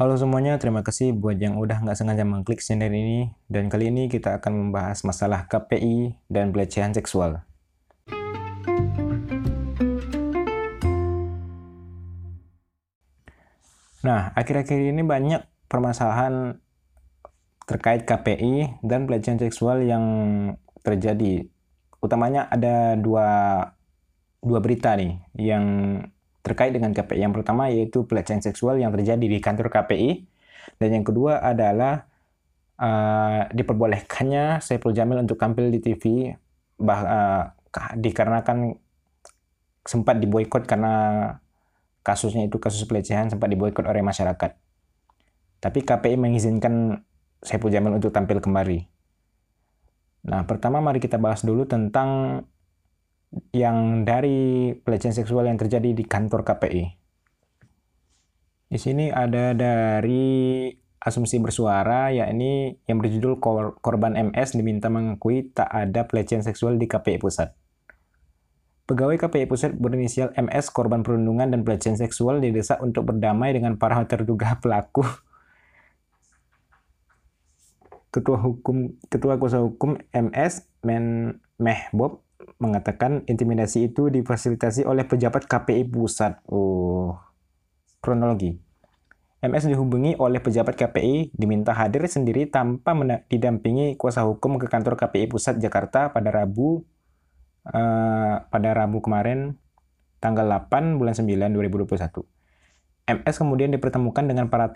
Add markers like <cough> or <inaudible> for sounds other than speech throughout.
Halo semuanya, terima kasih buat yang udah nggak sengaja mengklik channel ini. Dan kali ini kita akan membahas masalah KPI dan pelecehan seksual. Nah, akhir-akhir ini banyak permasalahan terkait KPI dan pelecehan seksual yang terjadi. Utamanya ada dua, dua berita nih yang terkait dengan KPI. Yang pertama yaitu pelecehan seksual yang terjadi di kantor KPI. Dan yang kedua adalah uh, diperbolehkannya Saiful Jamil untuk tampil di TV bah, uh, dikarenakan sempat diboykot karena kasusnya itu kasus pelecehan sempat diboykot oleh masyarakat. Tapi KPI mengizinkan Saiful Jamil untuk tampil kembali. Nah, pertama mari kita bahas dulu tentang yang dari pelecehan seksual yang terjadi di kantor KPI. Di sini ada dari asumsi bersuara, yakni yang berjudul Korban MS diminta mengakui tak ada pelecehan seksual di KPI Pusat. Pegawai KPI Pusat berinisial MS korban perundungan dan pelecehan seksual didesak untuk berdamai dengan para terduga <laughs> pelaku. Ketua hukum Ketua kuasa hukum MS Men Mehbob mengatakan intimidasi itu difasilitasi oleh pejabat KPI pusat. Oh, kronologi. MS dihubungi oleh pejabat KPI diminta hadir sendiri tanpa didampingi kuasa hukum ke kantor KPI pusat Jakarta pada Rabu uh, pada Rabu kemarin tanggal 8 bulan 9 2021. MS kemudian dipertemukan dengan para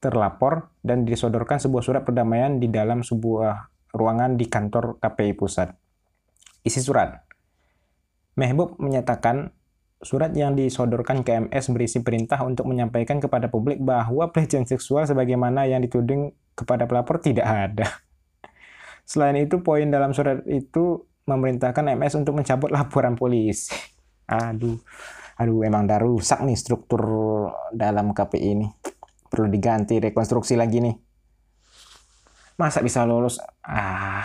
terlapor dan disodorkan sebuah surat perdamaian di dalam sebuah ruangan di kantor KPI pusat. Isi surat. Mehbub menyatakan surat yang disodorkan ke MS berisi perintah untuk menyampaikan kepada publik bahwa pelecehan seksual sebagaimana yang dituding kepada pelapor tidak ada. <laughs> Selain itu, poin dalam surat itu memerintahkan MS untuk mencabut laporan polisi. Aduh, aduh emang dah rusak nih struktur dalam KPI ini. Perlu diganti, rekonstruksi lagi nih. Masa bisa lolos? Ah,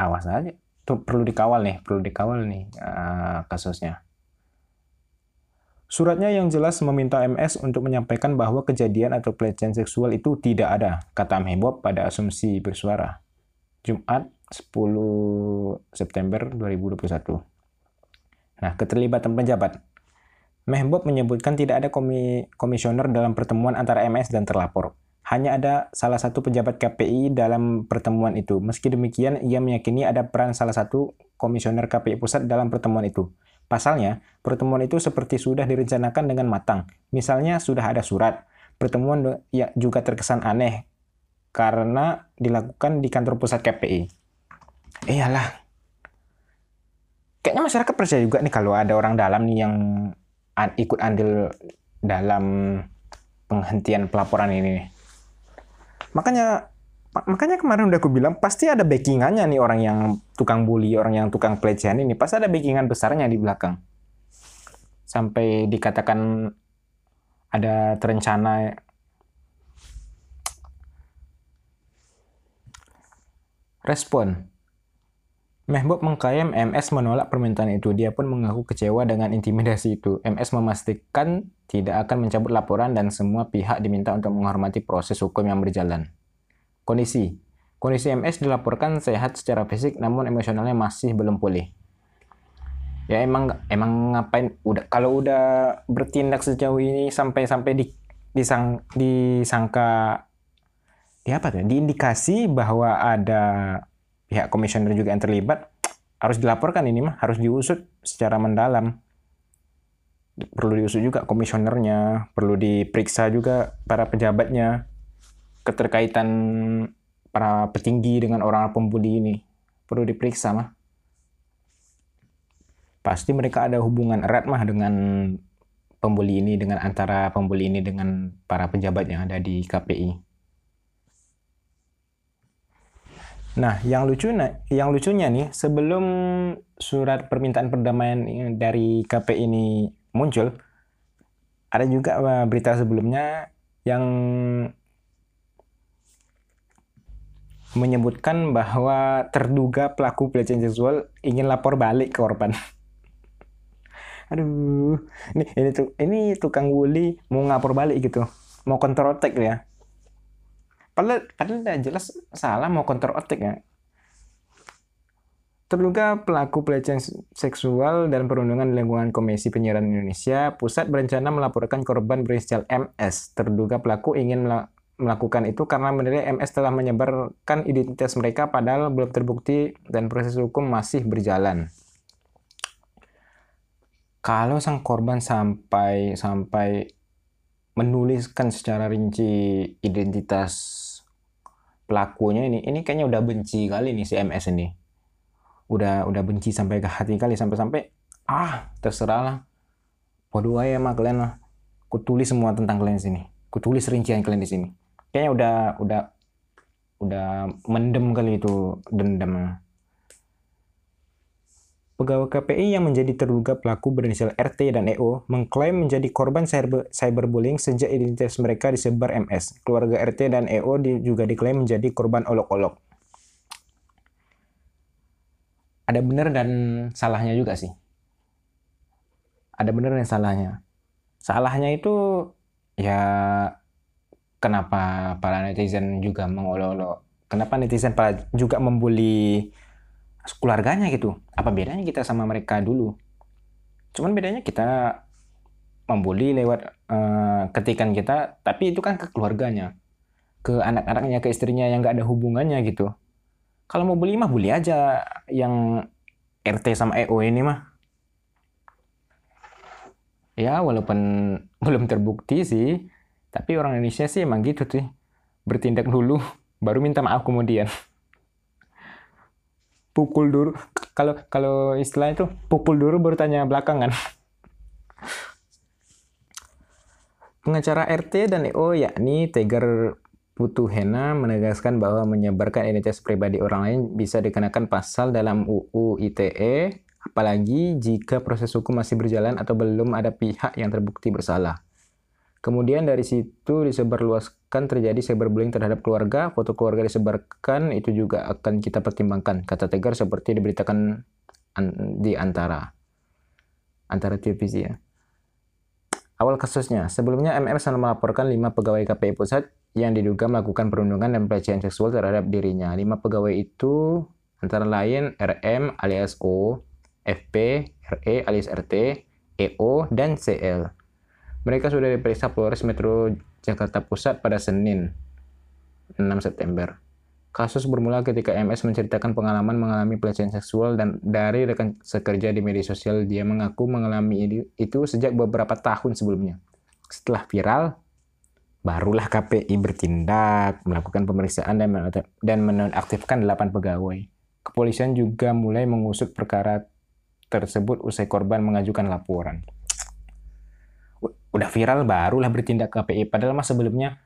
awas aja perlu dikawal nih, perlu dikawal nih uh, kasusnya. Suratnya yang jelas meminta MS untuk menyampaikan bahwa kejadian atau pelecehan seksual itu tidak ada, kata Mehbob pada asumsi bersuara. Jumat 10 September 2021. Nah, keterlibatan pejabat. Mehbob menyebutkan tidak ada komisioner dalam pertemuan antara MS dan terlapor. Hanya ada salah satu pejabat KPI dalam pertemuan itu. Meski demikian, ia meyakini ada peran salah satu komisioner KPI pusat dalam pertemuan itu. Pasalnya, pertemuan itu seperti sudah direncanakan dengan matang. Misalnya sudah ada surat. Pertemuan ya juga terkesan aneh karena dilakukan di kantor pusat KPI. Iyalah. Kayaknya masyarakat percaya juga nih kalau ada orang dalam nih yang ikut andil dalam penghentian pelaporan ini. Makanya makanya kemarin udah aku bilang pasti ada backingannya nih orang yang tukang bully, orang yang tukang pelecehan ini pasti ada backingan besarnya di belakang. Sampai dikatakan ada terencana respon. Mehbob mengklaim MS menolak permintaan itu. Dia pun mengaku kecewa dengan intimidasi itu. MS memastikan tidak akan mencabut laporan dan semua pihak diminta untuk menghormati proses hukum yang berjalan. Kondisi Kondisi MS dilaporkan sehat secara fisik namun emosionalnya masih belum pulih. Ya emang emang ngapain udah kalau udah bertindak sejauh ini sampai sampai di disang, disangka di apa tuh? Diindikasi bahwa ada pihak komisioner juga yang terlibat harus dilaporkan ini mah harus diusut secara mendalam perlu diusut juga komisionernya perlu diperiksa juga para pejabatnya keterkaitan para petinggi dengan orang pembuli ini. Perlu diperiksa mah. Pasti mereka ada hubungan erat mah dengan pembuli ini dengan antara pembuli ini dengan para pejabat yang ada di KPI Nah, yang lucu yang lucunya nih, sebelum surat permintaan perdamaian dari KP ini muncul, ada juga eh, berita sebelumnya yang menyebutkan bahwa terduga pelaku pelecehan seksual ingin lapor balik ke korban. <laughs> Aduh, ini ini tuh ini tukang bully mau ngapor balik gitu. mau counter attack ya padahal padahal jelas salah mau counter attack ya Terduga pelaku pelecehan seksual dan perundungan di lingkungan Komisi Penyiaran Indonesia, Pusat berencana melaporkan korban berinisial MS. Terduga pelaku ingin melakukan itu karena menilai MS telah menyebarkan identitas mereka padahal belum terbukti dan proses hukum masih berjalan. Kalau sang korban sampai sampai menuliskan secara rinci identitas pelakunya ini, ini kayaknya udah benci kali nih si MS ini udah udah benci sampai ke hati kali sampai-sampai ah terserah lah. Bodoh aja mah kalian lah. Ku tulis semua tentang kalian di sini. Ku tulis rincian kalian di sini. Kayaknya udah udah udah mendem kali itu dendam. Pegawai KPI yang menjadi terduga pelaku berinisial RT dan EO mengklaim menjadi korban cyberbullying sejak identitas mereka disebar MS. Keluarga RT dan EO juga diklaim menjadi korban olok-olok ada benar dan salahnya juga sih. Ada benar dan salahnya. Salahnya itu ya kenapa para netizen juga mengolok-olok. Kenapa netizen juga membuli keluarganya gitu. Apa bedanya kita sama mereka dulu? Cuman bedanya kita membuli lewat uh, ketikan kita, tapi itu kan ke keluarganya, ke anak-anaknya, ke istrinya yang nggak ada hubungannya gitu. Kalau mau beli mah beli aja yang RT sama EO ini mah. Ya walaupun <laughs> belum terbukti sih, tapi orang Indonesia sih emang gitu sih. Bertindak dulu, <laughs> baru minta maaf kemudian. <laughs> Pukul dulu, kalau kalau istilah itu pukul dulu baru tanya belakangan. Pengacara RT dan EO yakni Tegar Putuhena menegaskan bahwa menyebarkan identitas pribadi orang lain bisa dikenakan pasal dalam UU ITE, apalagi jika proses hukum masih berjalan atau belum ada pihak yang terbukti bersalah. Kemudian dari situ disebarluaskan terjadi cyberbullying terhadap keluarga, foto keluarga disebarkan, itu juga akan kita pertimbangkan, kata Tegar seperti diberitakan di antara antara televisi ya. Awal kasusnya, sebelumnya MMS melaporkan lima pegawai KPI pusat yang diduga melakukan perundungan dan pelecehan seksual terhadap dirinya. Lima pegawai itu antara lain RM alias O, FP, RE alias RT, EO, dan CL. Mereka sudah diperiksa Polres Metro Jakarta Pusat pada Senin 6 September. Kasus bermula ketika MS menceritakan pengalaman mengalami pelecehan seksual dan dari rekan sekerja di media sosial dia mengaku mengalami itu sejak beberapa tahun sebelumnya. Setelah viral, barulah KPI bertindak, melakukan pemeriksaan dan, dan menonaktifkan 8 pegawai. Kepolisian juga mulai mengusut perkara tersebut usai korban mengajukan laporan. Udah viral barulah bertindak KPI, padahal mas sebelumnya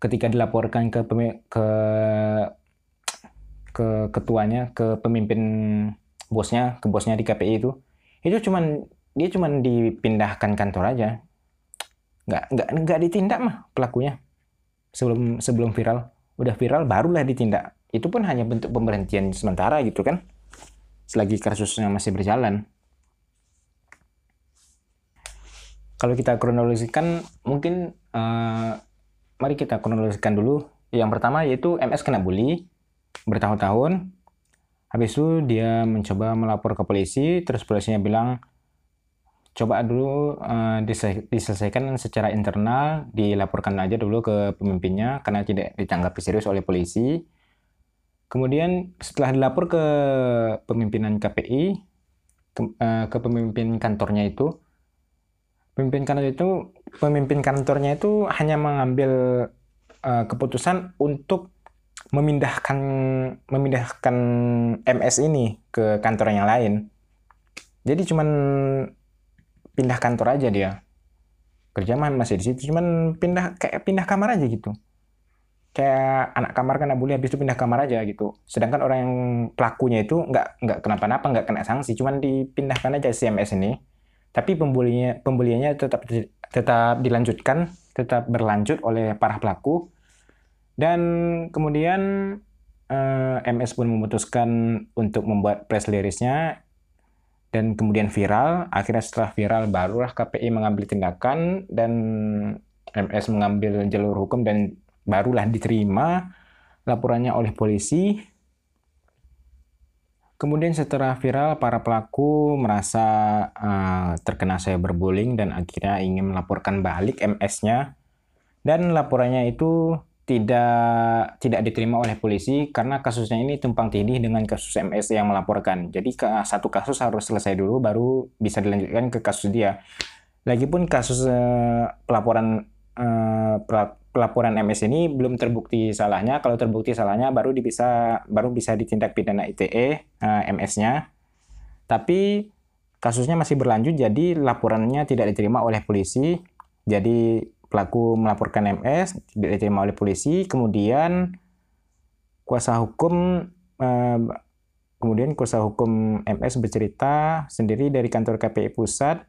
ketika dilaporkan ke ke ke ketuanya, ke pemimpin bosnya, ke bosnya di KPI itu, itu cuman dia cuman dipindahkan kantor aja, nggak nggak nggak ditindak mah pelakunya. Sebelum sebelum viral. Udah viral barulah ditindak. Itu pun hanya bentuk pemberhentian sementara gitu kan. Selagi kasusnya masih berjalan. Kalau kita kronologikan mungkin uh, mari kita kronologikan dulu. Yang pertama yaitu MS kena bully bertahun-tahun. Habis itu dia mencoba melapor ke polisi terus polisinya bilang coba dulu uh, diselesaikan secara internal, dilaporkan aja dulu ke pemimpinnya karena tidak ditanggapi serius oleh polisi. Kemudian setelah dilapor ke pemimpinan KPI, ke, uh, ke pemimpin kantornya itu, pemimpin kantor itu, pemimpin kantornya itu hanya mengambil uh, keputusan untuk memindahkan memindahkan MS ini ke kantor yang lain. Jadi cuman pindah kantor aja dia. Kerja mah masih di situ cuman pindah kayak pindah kamar aja gitu. Kayak anak kamar kena bully habis itu pindah kamar aja gitu. Sedangkan orang yang pelakunya itu nggak nggak kenapa-napa nggak kena sanksi cuman dipindahkan aja CMS ini. Tapi pembulinya pembuliannya tetap tetap dilanjutkan tetap berlanjut oleh para pelaku. Dan kemudian eh, MS pun memutuskan untuk membuat press release-nya dan kemudian viral. Akhirnya setelah viral barulah KPI mengambil tindakan dan MS mengambil jalur hukum dan barulah diterima laporannya oleh polisi. Kemudian setelah viral, para pelaku merasa uh, terkena cyberbullying dan akhirnya ingin melaporkan balik MS-nya. Dan laporannya itu tidak tidak diterima oleh polisi karena kasusnya ini tumpang tindih dengan kasus MS yang melaporkan. Jadi satu kasus harus selesai dulu baru bisa dilanjutkan ke kasus dia. Lagipun kasus uh, pelaporan uh, pelaporan MS ini belum terbukti salahnya. Kalau terbukti salahnya baru bisa baru bisa ditindak pidana ITE eh, MS-nya. Tapi kasusnya masih berlanjut jadi laporannya tidak diterima oleh polisi. Jadi pelaku melaporkan MS tidak diterima oleh polisi, kemudian kuasa hukum uh, kemudian kuasa hukum MS bercerita sendiri dari kantor KPI pusat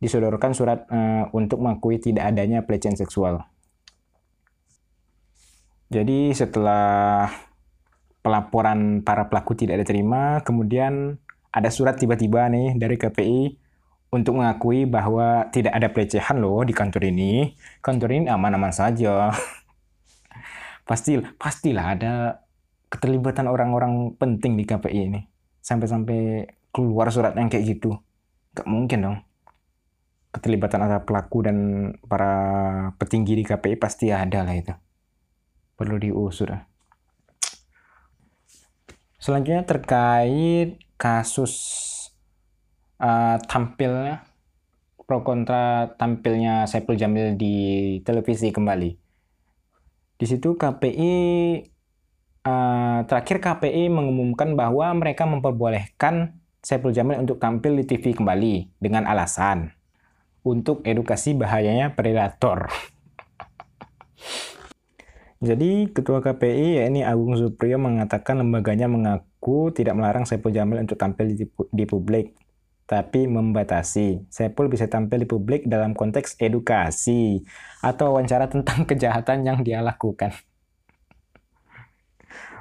disodorkan surat uh, untuk mengakui tidak adanya pelecehan seksual. Jadi setelah pelaporan para pelaku tidak diterima, kemudian ada surat tiba-tiba nih dari KPI untuk mengakui bahwa tidak ada pelecehan loh di kantor ini. Kantor ini aman-aman saja. <laughs> Pasti pastilah ada keterlibatan orang-orang penting di KPI ini. Sampai-sampai keluar surat yang kayak gitu. Gak mungkin dong. Keterlibatan antara pelaku dan para petinggi di KPI pasti ada lah itu perlu diusut. Selanjutnya terkait kasus uh, tampilnya pro kontra tampilnya Saiful Jamil di televisi kembali. Di situ KPI uh, eh, terakhir KPI mengumumkan bahwa mereka memperbolehkan Saiful Jamil untuk tampil di TV kembali dengan alasan untuk edukasi bahayanya predator. <laughs> Jadi Ketua KPI yakni Agung Supriyo mengatakan lembaganya mengaku tidak melarang Saiful Jamil untuk tampil di, di publik, tapi membatasi. Saiful bisa tampil di publik dalam konteks edukasi atau wawancara tentang <laughs> kejahatan yang dia lakukan.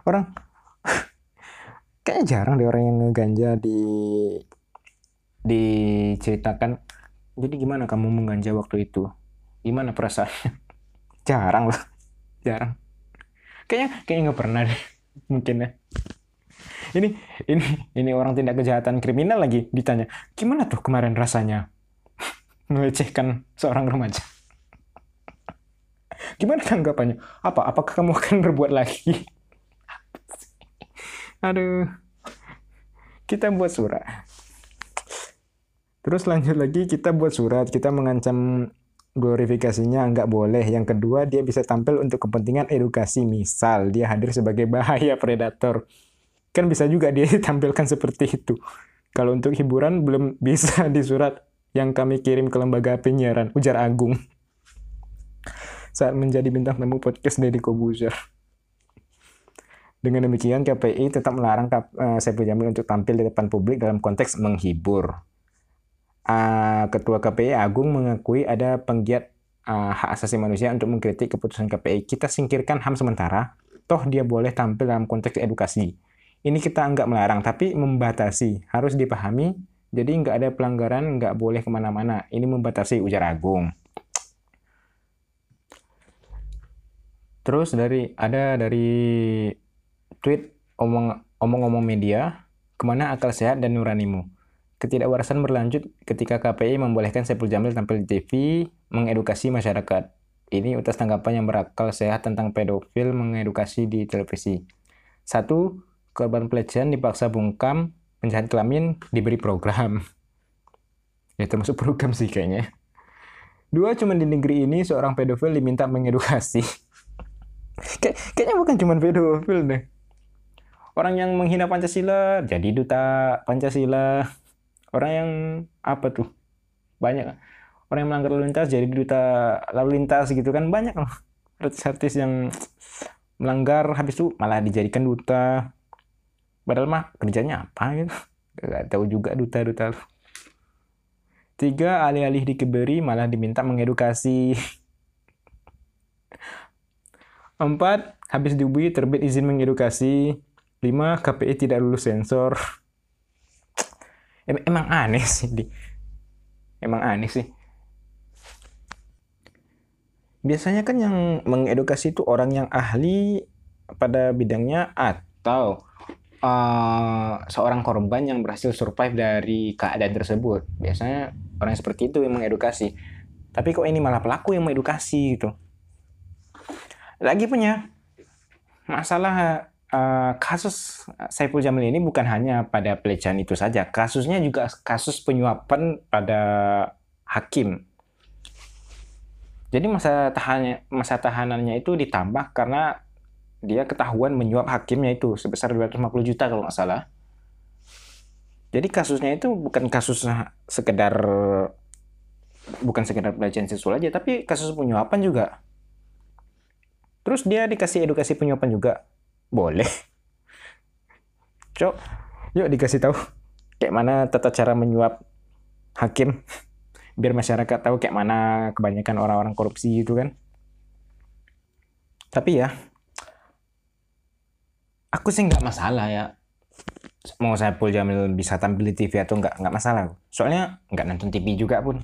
Orang <laughs> kayaknya jarang deh orang yang ngeganja di diceritakan. Jadi gimana kamu mengganja waktu itu? Gimana perasaannya? <laughs> jarang lah jarang kayaknya kayaknya nggak pernah deh mungkin ya ini ini ini orang tindak kejahatan kriminal lagi ditanya gimana tuh kemarin rasanya <laughs> melecehkan seorang remaja <laughs> gimana tanggapannya apa apakah kamu akan <laughs> berbuat lagi aduh kita buat surat terus lanjut lagi kita buat surat kita mengancam glorifikasinya nggak boleh. Yang kedua, dia bisa tampil untuk kepentingan edukasi. Misal, dia hadir sebagai bahaya predator. Kan bisa juga dia <laughs> ditampilkan seperti itu. Kalau untuk hiburan, belum bisa <laughs> di surat yang kami kirim ke lembaga penyiaran, ujar Agung. Saat menjadi bintang tamu podcast Deddy Kobuzer. Dengan demikian, KPI tetap melarang uh, Saiful Jamil untuk tampil di depan publik dalam konteks menghibur uh, Ketua KPI Agung mengakui ada penggiat uh, hak asasi manusia untuk mengkritik keputusan KPI. Kita singkirkan HAM sementara, toh dia boleh tampil dalam konteks edukasi. Ini kita nggak melarang, tapi membatasi. Harus dipahami, jadi nggak ada pelanggaran, nggak boleh ke mana-mana. Ini membatasi ujar Agung. Terus dari ada dari tweet omong omong-omong media, ke mana akal sehat dan nuranimu? Ketidakwarasan berlanjut ketika KPI membolehkan Saiful Jamil tampil di TV mengedukasi masyarakat. Ini atas tanggapan yang berakal sehat tentang pedofil mengedukasi di televisi. Satu, korban pelecehan dipaksa bungkam, penjahat kelamin diberi program. Ya termasuk program sih kayaknya. Dua, cuma di negeri ini seorang pedofil diminta mengedukasi. <laughs> Kay kayaknya bukan cuma pedofil deh. Orang yang menghina Pancasila jadi duta Pancasila orang yang apa tuh banyak orang yang melanggar lalu lintas jadi duta lalu lintas gitu kan banyak loh artis-artis yang melanggar habis itu malah dijadikan duta padahal mah kerjanya apa gitu? Nggak tahu juga duta-duta tiga alih-alih dikeberi malah diminta mengedukasi. Empat habis diubui terbit izin mengedukasi. Lima KPI tidak lulus sensor. Emang aneh sih emang aneh sih. Biasanya kan yang mengedukasi itu orang yang ahli pada bidangnya atau uh, seorang korban yang berhasil survive dari keadaan tersebut. Biasanya orang seperti itu yang mengedukasi. Tapi kok ini malah pelaku yang mengedukasi gitu. Lagi punya masalah uh, kasus Saiful Jamil ini bukan hanya pada pelecehan itu saja. Kasusnya juga kasus penyuapan pada hakim. Jadi masa tahannya masa tahanannya itu ditambah karena dia ketahuan menyuap hakimnya itu sebesar 250 juta kalau nggak salah. Jadi kasusnya itu bukan kasus sekedar bukan sekedar pelecehan seksual aja, tapi kasus penyuapan juga. Terus dia dikasih edukasi penyuapan juga. Boleh. <laughs> Cok, yuk dikasih tahu kayak mana tata cara menyuap hakim biar masyarakat tahu kayak mana kebanyakan orang-orang korupsi itu kan. Tapi ya, aku sih nggak masalah ya. Mau saya Saipul Jamil bisa tampil di TV atau nggak nggak masalah. Soalnya nggak nonton TV juga pun.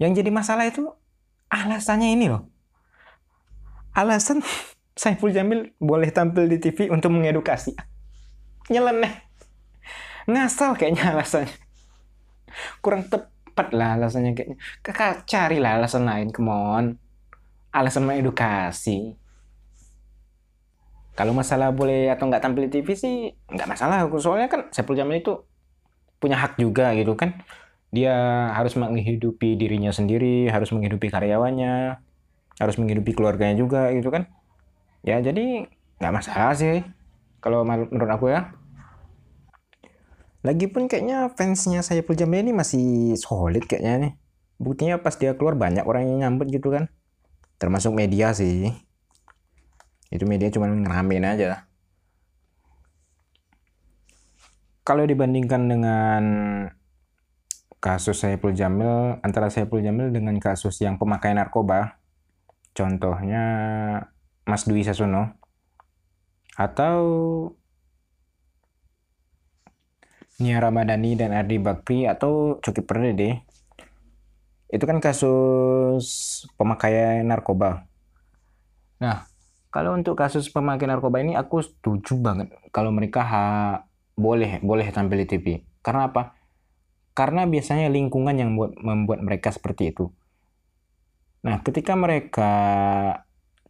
Yang jadi masalah itu alasannya ini loh. Alasan <laughs> Saiful Jamil boleh tampil di TV untuk mengedukasi. Nyeleneh. Ngasal kayaknya alasannya. Kurang tepat lah alasannya kayaknya. Kakak carilah alasan lain come on. Alasan mengedukasi kalau masalah boleh atau nggak tampil di TV sih nggak masalah. Soalnya kan Saiful Jamil itu punya hak juga gitu kan. Dia harus menghidupi dirinya sendiri, harus menghidupi karyawannya, harus menghidupi keluarganya juga gitu kan. Ya jadi nggak masalah sih kalau menurut aku ya. Lagipun kayaknya fansnya Saiful Jamil ini masih solid kayaknya nih. Buktinya pas dia keluar banyak orang yang nyambut gitu kan. Termasuk media sih itu media cuma ngeramein aja kalau dibandingkan dengan kasus Saiful Jamil antara Saiful Jamil dengan kasus yang pemakai narkoba contohnya Mas Dwi Sasono atau Nia Ramadhani dan Ardi Bakri atau Coki Perdede itu kan kasus pemakaian narkoba. Nah, kalau untuk kasus pemakaian narkoba ini aku setuju banget kalau mereka ha, boleh boleh tampil di TV. Karena apa? Karena biasanya lingkungan yang buat, membuat mereka seperti itu. Nah, ketika mereka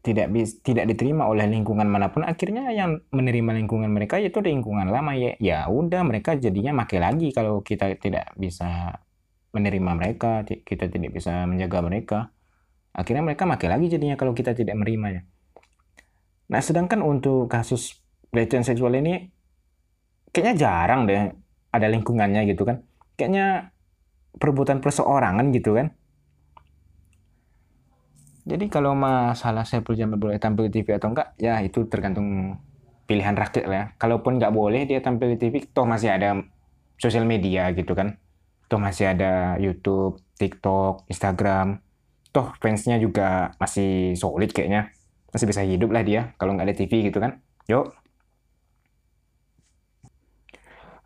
tidak tidak diterima oleh lingkungan mana pun, akhirnya yang menerima lingkungan mereka itu lingkungan lama ya. Ya udah mereka jadinya makai lagi kalau kita tidak bisa menerima mereka, kita tidak bisa menjaga mereka. Akhirnya mereka makai lagi jadinya kalau kita tidak menerimanya. Nah, sedangkan untuk kasus pelecehan seksual ini kayaknya jarang deh ada lingkungannya gitu kan. Kayaknya perbuatan perseorangan gitu kan. Jadi kalau masalah saya Jamil boleh tampil di TV atau enggak, ya itu tergantung pilihan rakyat lah ya. Kalaupun nggak boleh dia tampil di TV, toh masih ada sosial media gitu kan. Toh masih ada YouTube, TikTok, Instagram. Toh fansnya juga masih solid kayaknya masih bisa hidup lah dia kalau nggak ada TV gitu kan. Yuk.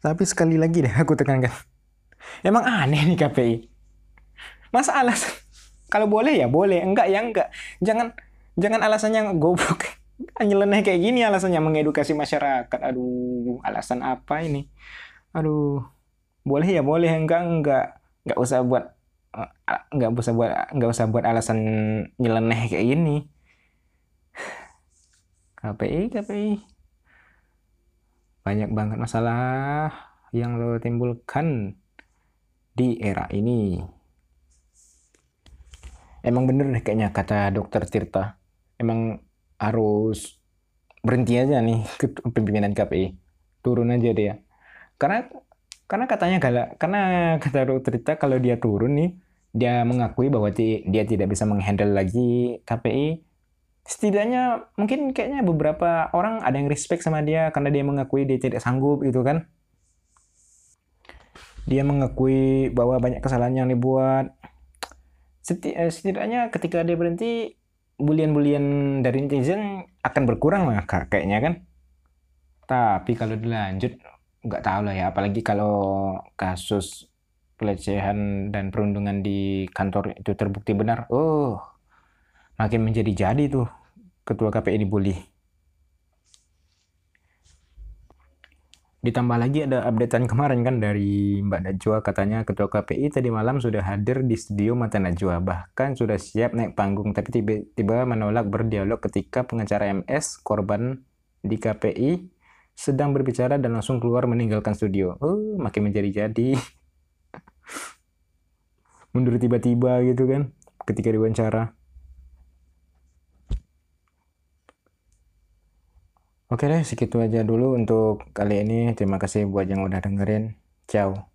Tapi sekali lagi deh aku tekankan. Emang aneh nih KPI masa alasan? Kalau boleh ya boleh enggak ya enggak. Jangan jangan alasannya goblok. <laughs> Nyeleneh kayak gini alasannya mengedukasi masyarakat. Aduh alasan apa ini? Aduh boleh ya boleh enggak enggak. Enggak usah buat enggak usah buat enggak usah buat alasan nyeleneh kayak gini KPI KPI banyak banget masalah yang lo timbulkan di era ini. Emang bener deh kayaknya kata dokter Tirta. Emang harus berhenti aja nih pimpinan KPI turun aja dia. Karena karena katanya galak karena kata dokter Tirta kalau dia turun nih dia mengakui bahwa dia tidak bisa menghandle lagi KPI setidaknya mungkin kayaknya beberapa orang ada yang respect sama dia karena dia mengakui dia tidak sanggup gitu kan. Dia mengakui bahwa banyak kesalahan yang dibuat. Eh, setidaknya ketika dia berhenti bulian-bulian dari netizen akan berkurang lah kayaknya kan. Tapi kalau dilanjut nggak tahu lah ya apalagi kalau kasus pelecehan dan perundungan di kantor itu terbukti benar. Oh makin menjadi-jadi tuh ketua KPI dibully. Ditambah lagi ada updatean kemarin kan dari Mbak Najwa katanya ketua KPI tadi malam sudah hadir di studio Mata Najwa bahkan sudah siap naik panggung tapi tiba-tiba menolak berdialog ketika pengacara MS korban di KPI sedang berbicara dan langsung keluar meninggalkan studio. Oh, makin menjadi-jadi. <laughs> Mundur tiba-tiba gitu kan ketika diwawancara. Oke deh, segitu aja dulu untuk kali ini. Terima kasih buat yang udah dengerin. Ciao.